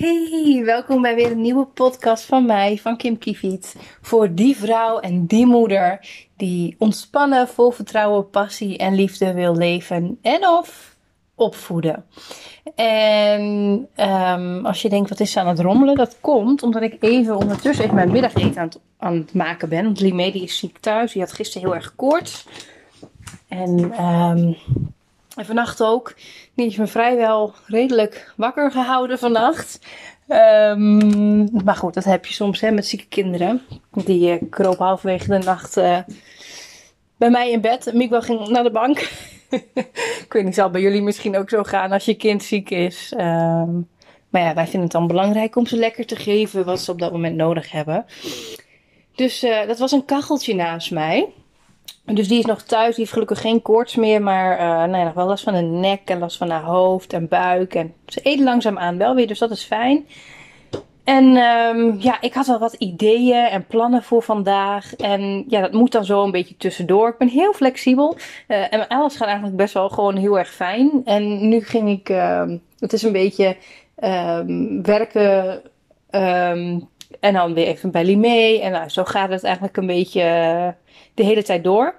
Hey, welkom bij weer een nieuwe podcast van mij, van Kim Kiviet. Voor die vrouw en die moeder die ontspannen, vol vertrouwen, passie en liefde wil leven en of opvoeden. En um, als je denkt, wat is ze aan het rommelen? Dat komt omdat ik even ondertussen even mijn middageten aan het, aan het maken ben. Want Limé die is ziek thuis, die had gisteren heel erg koorts. En... Um, en vannacht ook. Die heeft me vrijwel redelijk wakker gehouden vannacht. Um, maar goed, dat heb je soms hè, met zieke kinderen. Die uh, kroop halverwege de nacht uh, bij mij in bed. Miguel ging naar de bank. ik weet niet, zal bij jullie misschien ook zo gaan als je kind ziek is. Um, maar ja, wij vinden het dan belangrijk om ze lekker te geven wat ze op dat moment nodig hebben. Dus uh, dat was een kacheltje naast mij. Dus die is nog thuis. Die heeft gelukkig geen koorts meer. Maar uh, nee, nog wel last van de nek en last van haar hoofd en buik. En ze eet langzaam aan wel weer. Dus dat is fijn. En um, ja, ik had wel wat ideeën en plannen voor vandaag. En ja, dat moet dan zo een beetje tussendoor. Ik ben heel flexibel. Uh, en alles gaat eigenlijk best wel gewoon heel erg fijn. En nu ging ik... Uh, het is een beetje um, werken... Um, en dan weer even bij Limé. En nou, zo gaat het eigenlijk een beetje de hele tijd door.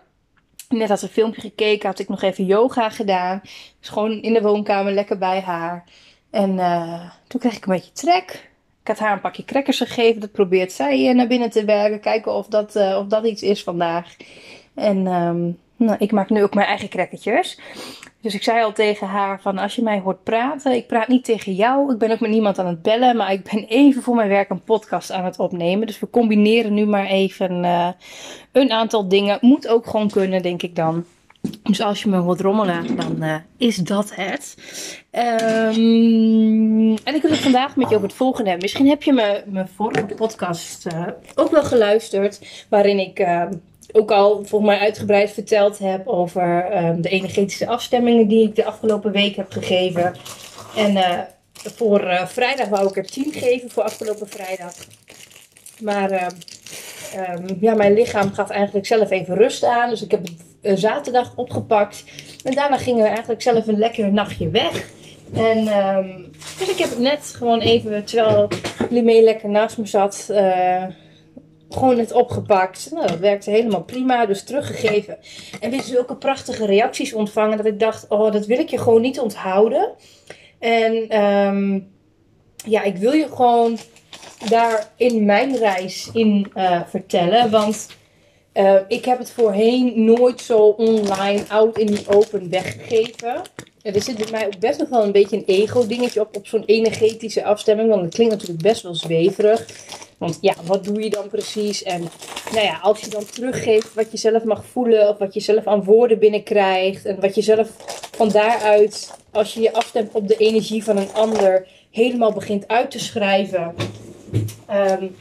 Net als een filmpje gekeken, had ik nog even yoga gedaan. Dus gewoon in de woonkamer, lekker bij haar. En uh, toen kreeg ik een beetje trek. Ik had haar een pakje crackers gegeven. Dat probeert zij uh, naar binnen te werken. Kijken of dat, of dat iets is vandaag. En um, nou, ik maak nu ook mijn eigen crackertjes. Dus ik zei al tegen haar van als je mij hoort praten, ik praat niet tegen jou, ik ben ook met niemand aan het bellen, maar ik ben even voor mijn werk een podcast aan het opnemen. Dus we combineren nu maar even uh, een aantal dingen. Moet ook gewoon kunnen, denk ik dan. Dus als je me hoort rommelen, dan uh, is dat het. Um, en ik wil het vandaag met je over het volgende hebben. Misschien heb je mijn vorige podcast uh, ook wel geluisterd, waarin ik ook al volgens mij uitgebreid verteld heb over um, de energetische afstemmingen die ik de afgelopen week heb gegeven. En uh, voor uh, vrijdag wou ik er 10 geven voor afgelopen vrijdag. Maar uh, um, ja, mijn lichaam gaf eigenlijk zelf even rust aan. Dus ik heb het zaterdag opgepakt. En daarna gingen we eigenlijk zelf een lekker nachtje weg. En dus ik heb het net gewoon even, terwijl Limé lekker naast me zat, gewoon het opgepakt. Nou, dat werkte helemaal prima, dus teruggegeven. En weer zulke prachtige reacties ontvangen dat ik dacht, oh, dat wil ik je gewoon niet onthouden. En um, ja, ik wil je gewoon daar in mijn reis in uh, vertellen. Want uh, ik heb het voorheen nooit zo online, out in the open weggegeven. Er zit bij mij ook best nog wel een beetje een ego-dingetje op, op zo'n energetische afstemming. Want het klinkt natuurlijk best wel zweverig. Want ja, wat doe je dan precies? En nou ja, als je dan teruggeeft wat je zelf mag voelen, of wat je zelf aan woorden binnenkrijgt, en wat je zelf van daaruit, als je je afstemt op de energie van een ander, helemaal begint uit te schrijven. Um,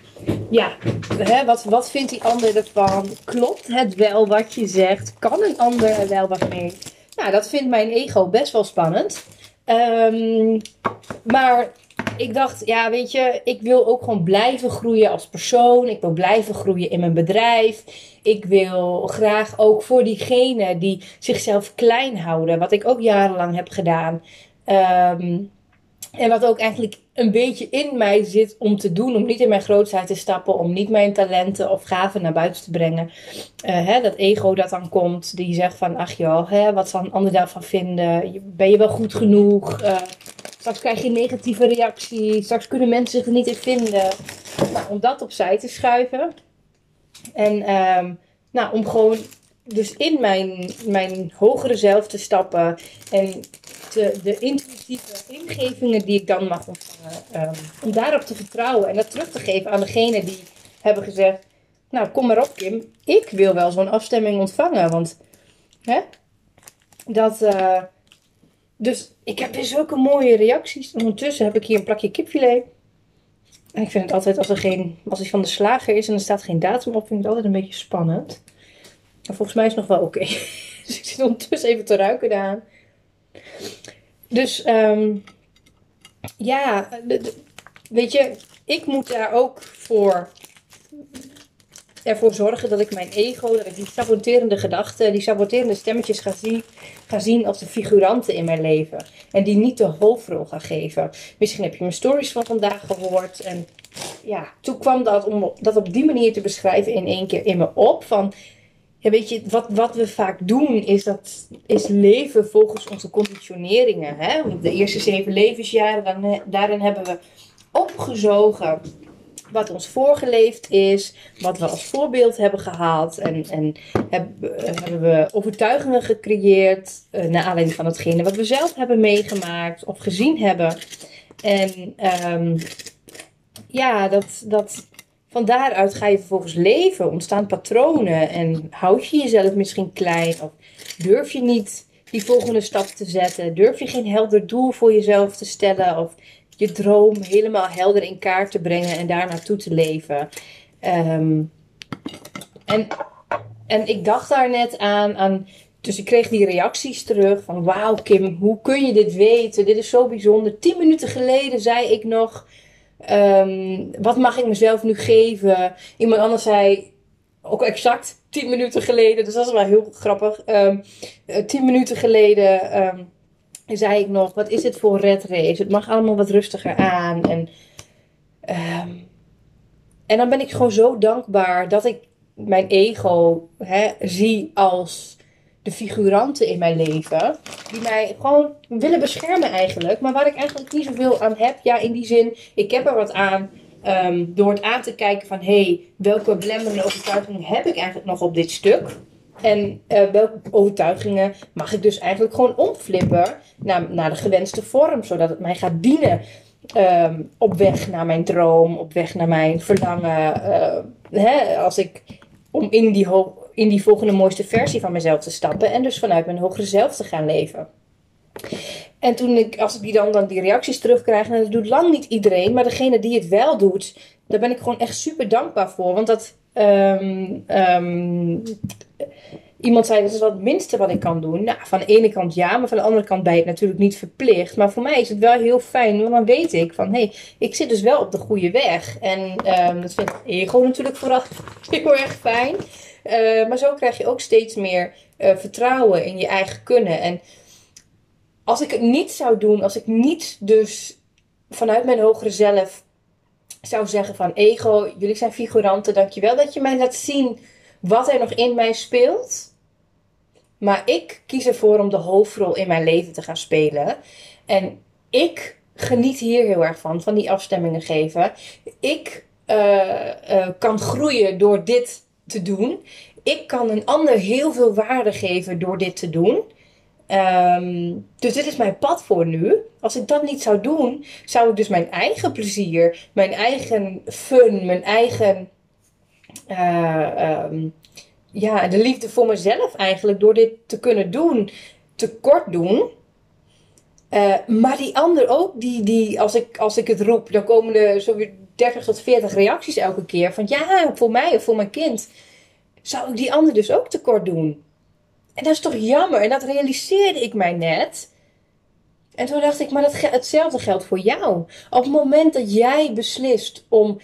ja, hè, wat, wat vindt die ander ervan? Klopt het wel wat je zegt? Kan een ander er wel wat mee? Nou, dat vindt mijn ego best wel spannend. Um, maar ik dacht, ja, weet je, ik wil ook gewoon blijven groeien als persoon. Ik wil blijven groeien in mijn bedrijf. Ik wil graag ook voor diegenen die zichzelf klein houden, wat ik ook jarenlang heb gedaan. Um, en wat ook eigenlijk een beetje in mij zit om te doen. Om niet in mijn grootheid te stappen. Om niet mijn talenten of gaven naar buiten te brengen. Uh, hè, dat ego dat dan komt. Die zegt van ach joh, hè, wat zal een ander daarvan vinden? Ben je wel goed genoeg? Uh, straks krijg je negatieve reactie. Straks kunnen mensen zich er niet in vinden. Nou, om dat opzij te schuiven. En um, nou, om gewoon dus in mijn, mijn hogere zelf te stappen. En te, de intuïtieve ingevingen die ik dan mag ontvangen. Um, om daarop te vertrouwen en dat terug te geven aan degene die hebben gezegd. Nou, kom maar op, Kim. Ik wil wel zo'n afstemming ontvangen. Want, hè? Dat. Uh, dus ik heb weer zulke mooie reacties. Ondertussen heb ik hier een plakje kipfilet. En ik vind het altijd, als er geen. Als hij van de slager is en er staat geen datum op, vind ik het altijd een beetje spannend. Maar volgens mij is het nog wel oké. Dus ik zit ondertussen even te ruiken aan. Dus um, ja, weet je, ik moet daar ook voor ervoor zorgen dat ik mijn ego, dat ik die saboterende gedachten, die saboterende stemmetjes ga zien, ga zien als de figuranten in mijn leven. En die niet de hoofdrol ga geven. Misschien heb je mijn stories van vandaag gehoord. En ja, toen kwam dat om dat op die manier te beschrijven in één keer in me op. Van, ja, weet je, wat, wat we vaak doen is, dat, is leven volgens onze conditioneringen. Hè? De eerste zeven levensjaren, dan, daarin hebben we opgezogen wat ons voorgeleefd is, wat we als voorbeeld hebben gehaald. En, en hebben, hebben we overtuigingen gecreëerd uh, naar aanleiding van hetgene wat we zelf hebben meegemaakt of gezien hebben. En um, ja, dat, dat, van daaruit ga je vervolgens leven, ontstaan patronen en houd je jezelf misschien klein of durf je niet die volgende stap te zetten, durf je geen helder doel voor jezelf te stellen of je droom helemaal helder in kaart te brengen en daar naartoe te leven. Um, en, en ik dacht daar net aan, aan. Dus ik kreeg die reacties terug van wauw Kim, hoe kun je dit weten? Dit is zo bijzonder. Tien minuten geleden zei ik nog, um, wat mag ik mezelf nu geven? Iemand anders zei, ook exact tien minuten geleden, dus dat is wel heel grappig. Um, tien minuten geleden zei ik nog, wat is dit voor red race? Het mag allemaal wat rustiger aan. En, um, en dan ben ik gewoon zo dankbaar dat ik mijn ego hè, zie als de figuranten in mijn leven. Die mij gewoon willen beschermen eigenlijk. Maar waar ik eigenlijk niet zoveel aan heb. Ja, in die zin, ik heb er wat aan. Um, door het aan te kijken van, hé, hey, welke belemmerende overtuigingen heb ik eigenlijk nog op dit stuk? En uh, welke overtuigingen mag ik dus eigenlijk gewoon omflippen naar, naar de gewenste vorm, zodat het mij gaat dienen um, op weg naar mijn droom, op weg naar mijn verlangen. Uh, hè, als ik om in die, in die volgende mooiste versie van mezelf te stappen en dus vanuit mijn hogere zelf te gaan leven. En toen ik, als ik die dan, dan die reacties terugkrijg, en dat doet lang niet iedereen, maar degene die het wel doet, daar ben ik gewoon echt super dankbaar voor. Want dat um, um, iemand zei dat is wat het minste wat ik kan doen. Nou, van de ene kant ja, maar van de andere kant ben ik natuurlijk niet verplicht. Maar voor mij is het wel heel fijn, want dan weet ik van hé, hey, ik zit dus wel op de goede weg. En um, dat vindt ego natuurlijk vooral heel erg fijn. Uh, maar zo krijg je ook steeds meer uh, vertrouwen in je eigen kunnen. En als ik het niet zou doen, als ik niet dus vanuit mijn hogere zelf zou zeggen van ego, jullie zijn figuranten, dankjewel dat je mij laat zien wat er nog in mij speelt. Maar ik kies ervoor om de hoofdrol in mijn leven te gaan spelen. En ik geniet hier heel erg van, van die afstemmingen geven. Ik uh, uh, kan groeien door dit te doen. Ik kan een ander heel veel waarde geven door dit te doen. Um, dus dit is mijn pad voor nu. Als ik dat niet zou doen, zou ik dus mijn eigen plezier, mijn eigen fun, mijn eigen. Uh, um, ja, de liefde voor mezelf eigenlijk, door dit te kunnen doen, tekort doen. Uh, maar die ander ook, die, die als, ik, als ik het roep, dan komen er zo weer 30 tot 40 reacties elke keer. Van ja, voor mij of voor mijn kind. Zou ik die ander dus ook tekort doen? En dat is toch jammer? En dat realiseerde ik mij net. En toen dacht ik, maar dat, hetzelfde geldt voor jou. Op het moment dat jij beslist om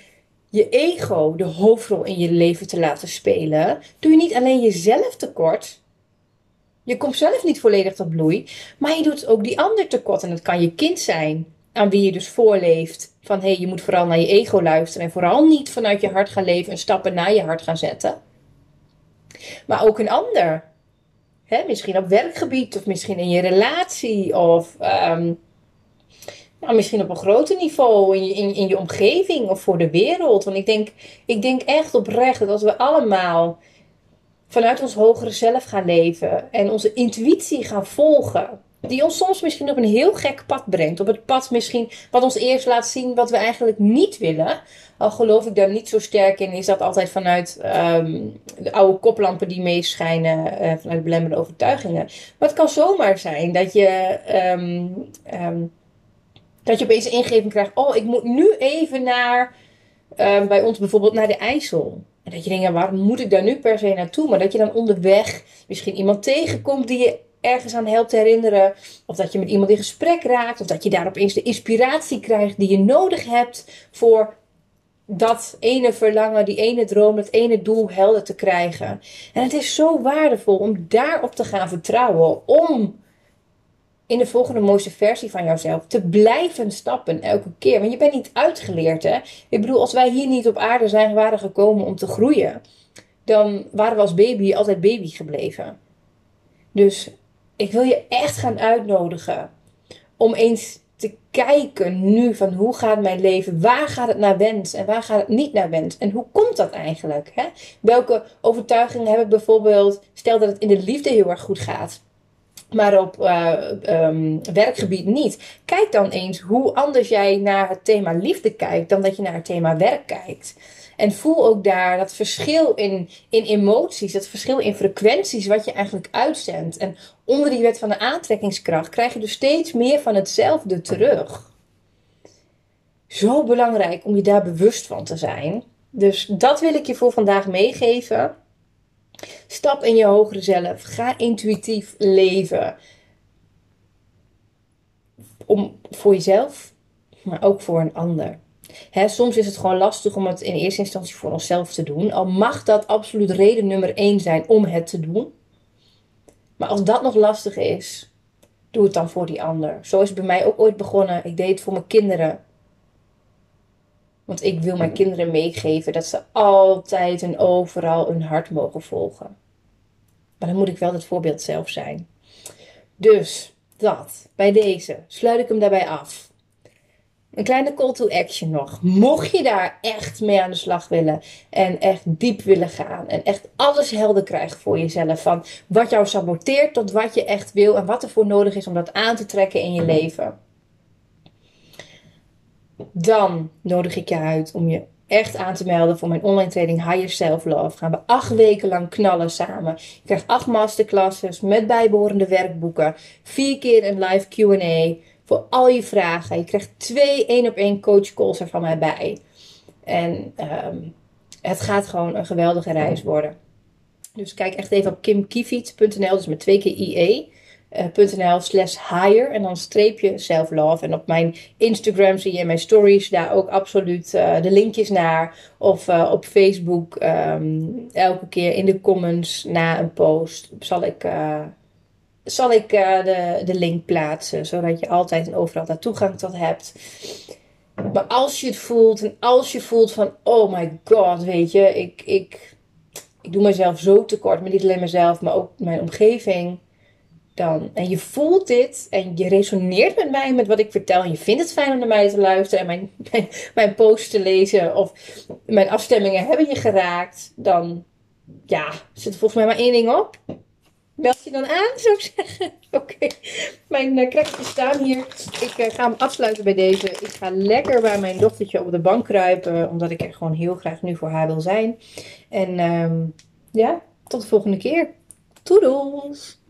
je ego de hoofdrol in je leven te laten spelen, doe je niet alleen jezelf tekort. Je komt zelf niet volledig tot bloei, maar je doet ook die ander tekort. En dat kan je kind zijn, aan wie je dus voorleeft. Van hé, hey, je moet vooral naar je ego luisteren en vooral niet vanuit je hart gaan leven en stappen naar je hart gaan zetten. Maar ook een ander. Hè, misschien op werkgebied of misschien in je relatie of um, nou, misschien op een groter niveau in je, in, in je omgeving of voor de wereld. Want ik denk, ik denk echt oprecht dat als we allemaal vanuit ons hogere zelf gaan leven en onze intuïtie gaan volgen, die ons soms misschien op een heel gek pad brengt. Op het pad misschien wat ons eerst laat zien wat we eigenlijk niet willen. Al geloof ik daar niet zo sterk in, is dat altijd vanuit um, de oude koplampen die meeschijnen, uh, vanuit belemmerende overtuigingen. Maar het kan zomaar zijn dat je, um, um, dat je opeens een ingeving krijgt. Oh, ik moet nu even naar, bij ons bijvoorbeeld naar de IJssel. En dat je denkt, waarom moet ik daar nu per se naartoe? Maar dat je dan onderweg misschien iemand tegenkomt die je ergens aan helpt herinneren. Of dat je met iemand in gesprek raakt. Of dat je daar opeens de inspiratie krijgt die je nodig hebt voor dat ene verlangen, die ene droom, dat ene doel helder te krijgen. En het is zo waardevol om daarop te gaan vertrouwen. Om in de volgende mooiste versie van jouzelf te blijven stappen elke keer. Want je bent niet uitgeleerd, hè? Ik bedoel, als wij hier niet op aarde zijn waren gekomen om te groeien, dan waren we als baby altijd baby gebleven. Dus ik wil je echt gaan uitnodigen om eens te kijken nu van hoe gaat mijn leven, waar gaat het naar wens en waar gaat het niet naar wens en hoe komt dat eigenlijk? Hè? Welke overtuigingen heb ik bijvoorbeeld, stel dat het in de liefde heel erg goed gaat, maar op uh, um, werkgebied niet. Kijk dan eens hoe anders jij naar het thema liefde kijkt dan dat je naar het thema werk kijkt. En voel ook daar dat verschil in, in emoties, dat verschil in frequenties wat je eigenlijk uitzendt. En onder die wet van de aantrekkingskracht krijg je dus steeds meer van hetzelfde terug. Zo belangrijk om je daar bewust van te zijn. Dus dat wil ik je voor vandaag meegeven. Stap in je hogere zelf. Ga intuïtief leven. Om, voor jezelf, maar ook voor een ander. Soms is het gewoon lastig om het in eerste instantie voor onszelf te doen. Al mag dat absoluut reden nummer één zijn om het te doen. Maar als dat nog lastig is, doe het dan voor die ander. Zo is het bij mij ook ooit begonnen. Ik deed het voor mijn kinderen. Want ik wil mijn kinderen meegeven dat ze altijd en overal hun hart mogen volgen. Maar dan moet ik wel het voorbeeld zelf zijn. Dus dat, bij deze, sluit ik hem daarbij af. Een kleine call to action nog. Mocht je daar echt mee aan de slag willen en echt diep willen gaan en echt alles helder krijgen voor jezelf van wat jou saboteert tot wat je echt wil en wat er voor nodig is om dat aan te trekken in je leven. Dan nodig ik je uit om je echt aan te melden voor mijn online training Higher Self Love. Gaan we acht weken lang knallen samen. Je krijgt acht masterclasses met bijbehorende werkboeken. Vier keer een live Q&A voor al je vragen. Je krijgt twee één op één coach calls er van mij bij. En um, het gaat gewoon een geweldige reis worden. Dus kijk echt even op kimkievits.nl, dus met twee keer IE. Uh, slash higher en dan streep je self-love. En op mijn Instagram zie je in mijn stories daar ook absoluut uh, de linkjes naar. Of uh, op Facebook um, elke keer in de comments na een post zal ik zal ik de, de link plaatsen, zodat je altijd en overal daar toegang tot hebt. Maar als je het voelt en als je voelt van, oh my god, weet je, ik, ik, ik doe mezelf zo tekort, maar niet alleen mezelf, maar ook mijn omgeving. Dan, en je voelt dit en je resoneert met mij, met wat ik vertel. En je vindt het fijn om naar mij te luisteren en mijn, mijn, mijn post te lezen. Of mijn afstemmingen hebben je geraakt. Dan ja, zit volgens mij maar één ding op Meld je dan aan, zou ik zeggen. Oké, mijn uh, staan hier. Ik uh, ga hem afsluiten bij deze. Ik ga lekker bij mijn dochtertje op de bank kruipen. Omdat ik er gewoon heel graag nu voor haar wil zijn. En um, ja, tot de volgende keer. Toedels!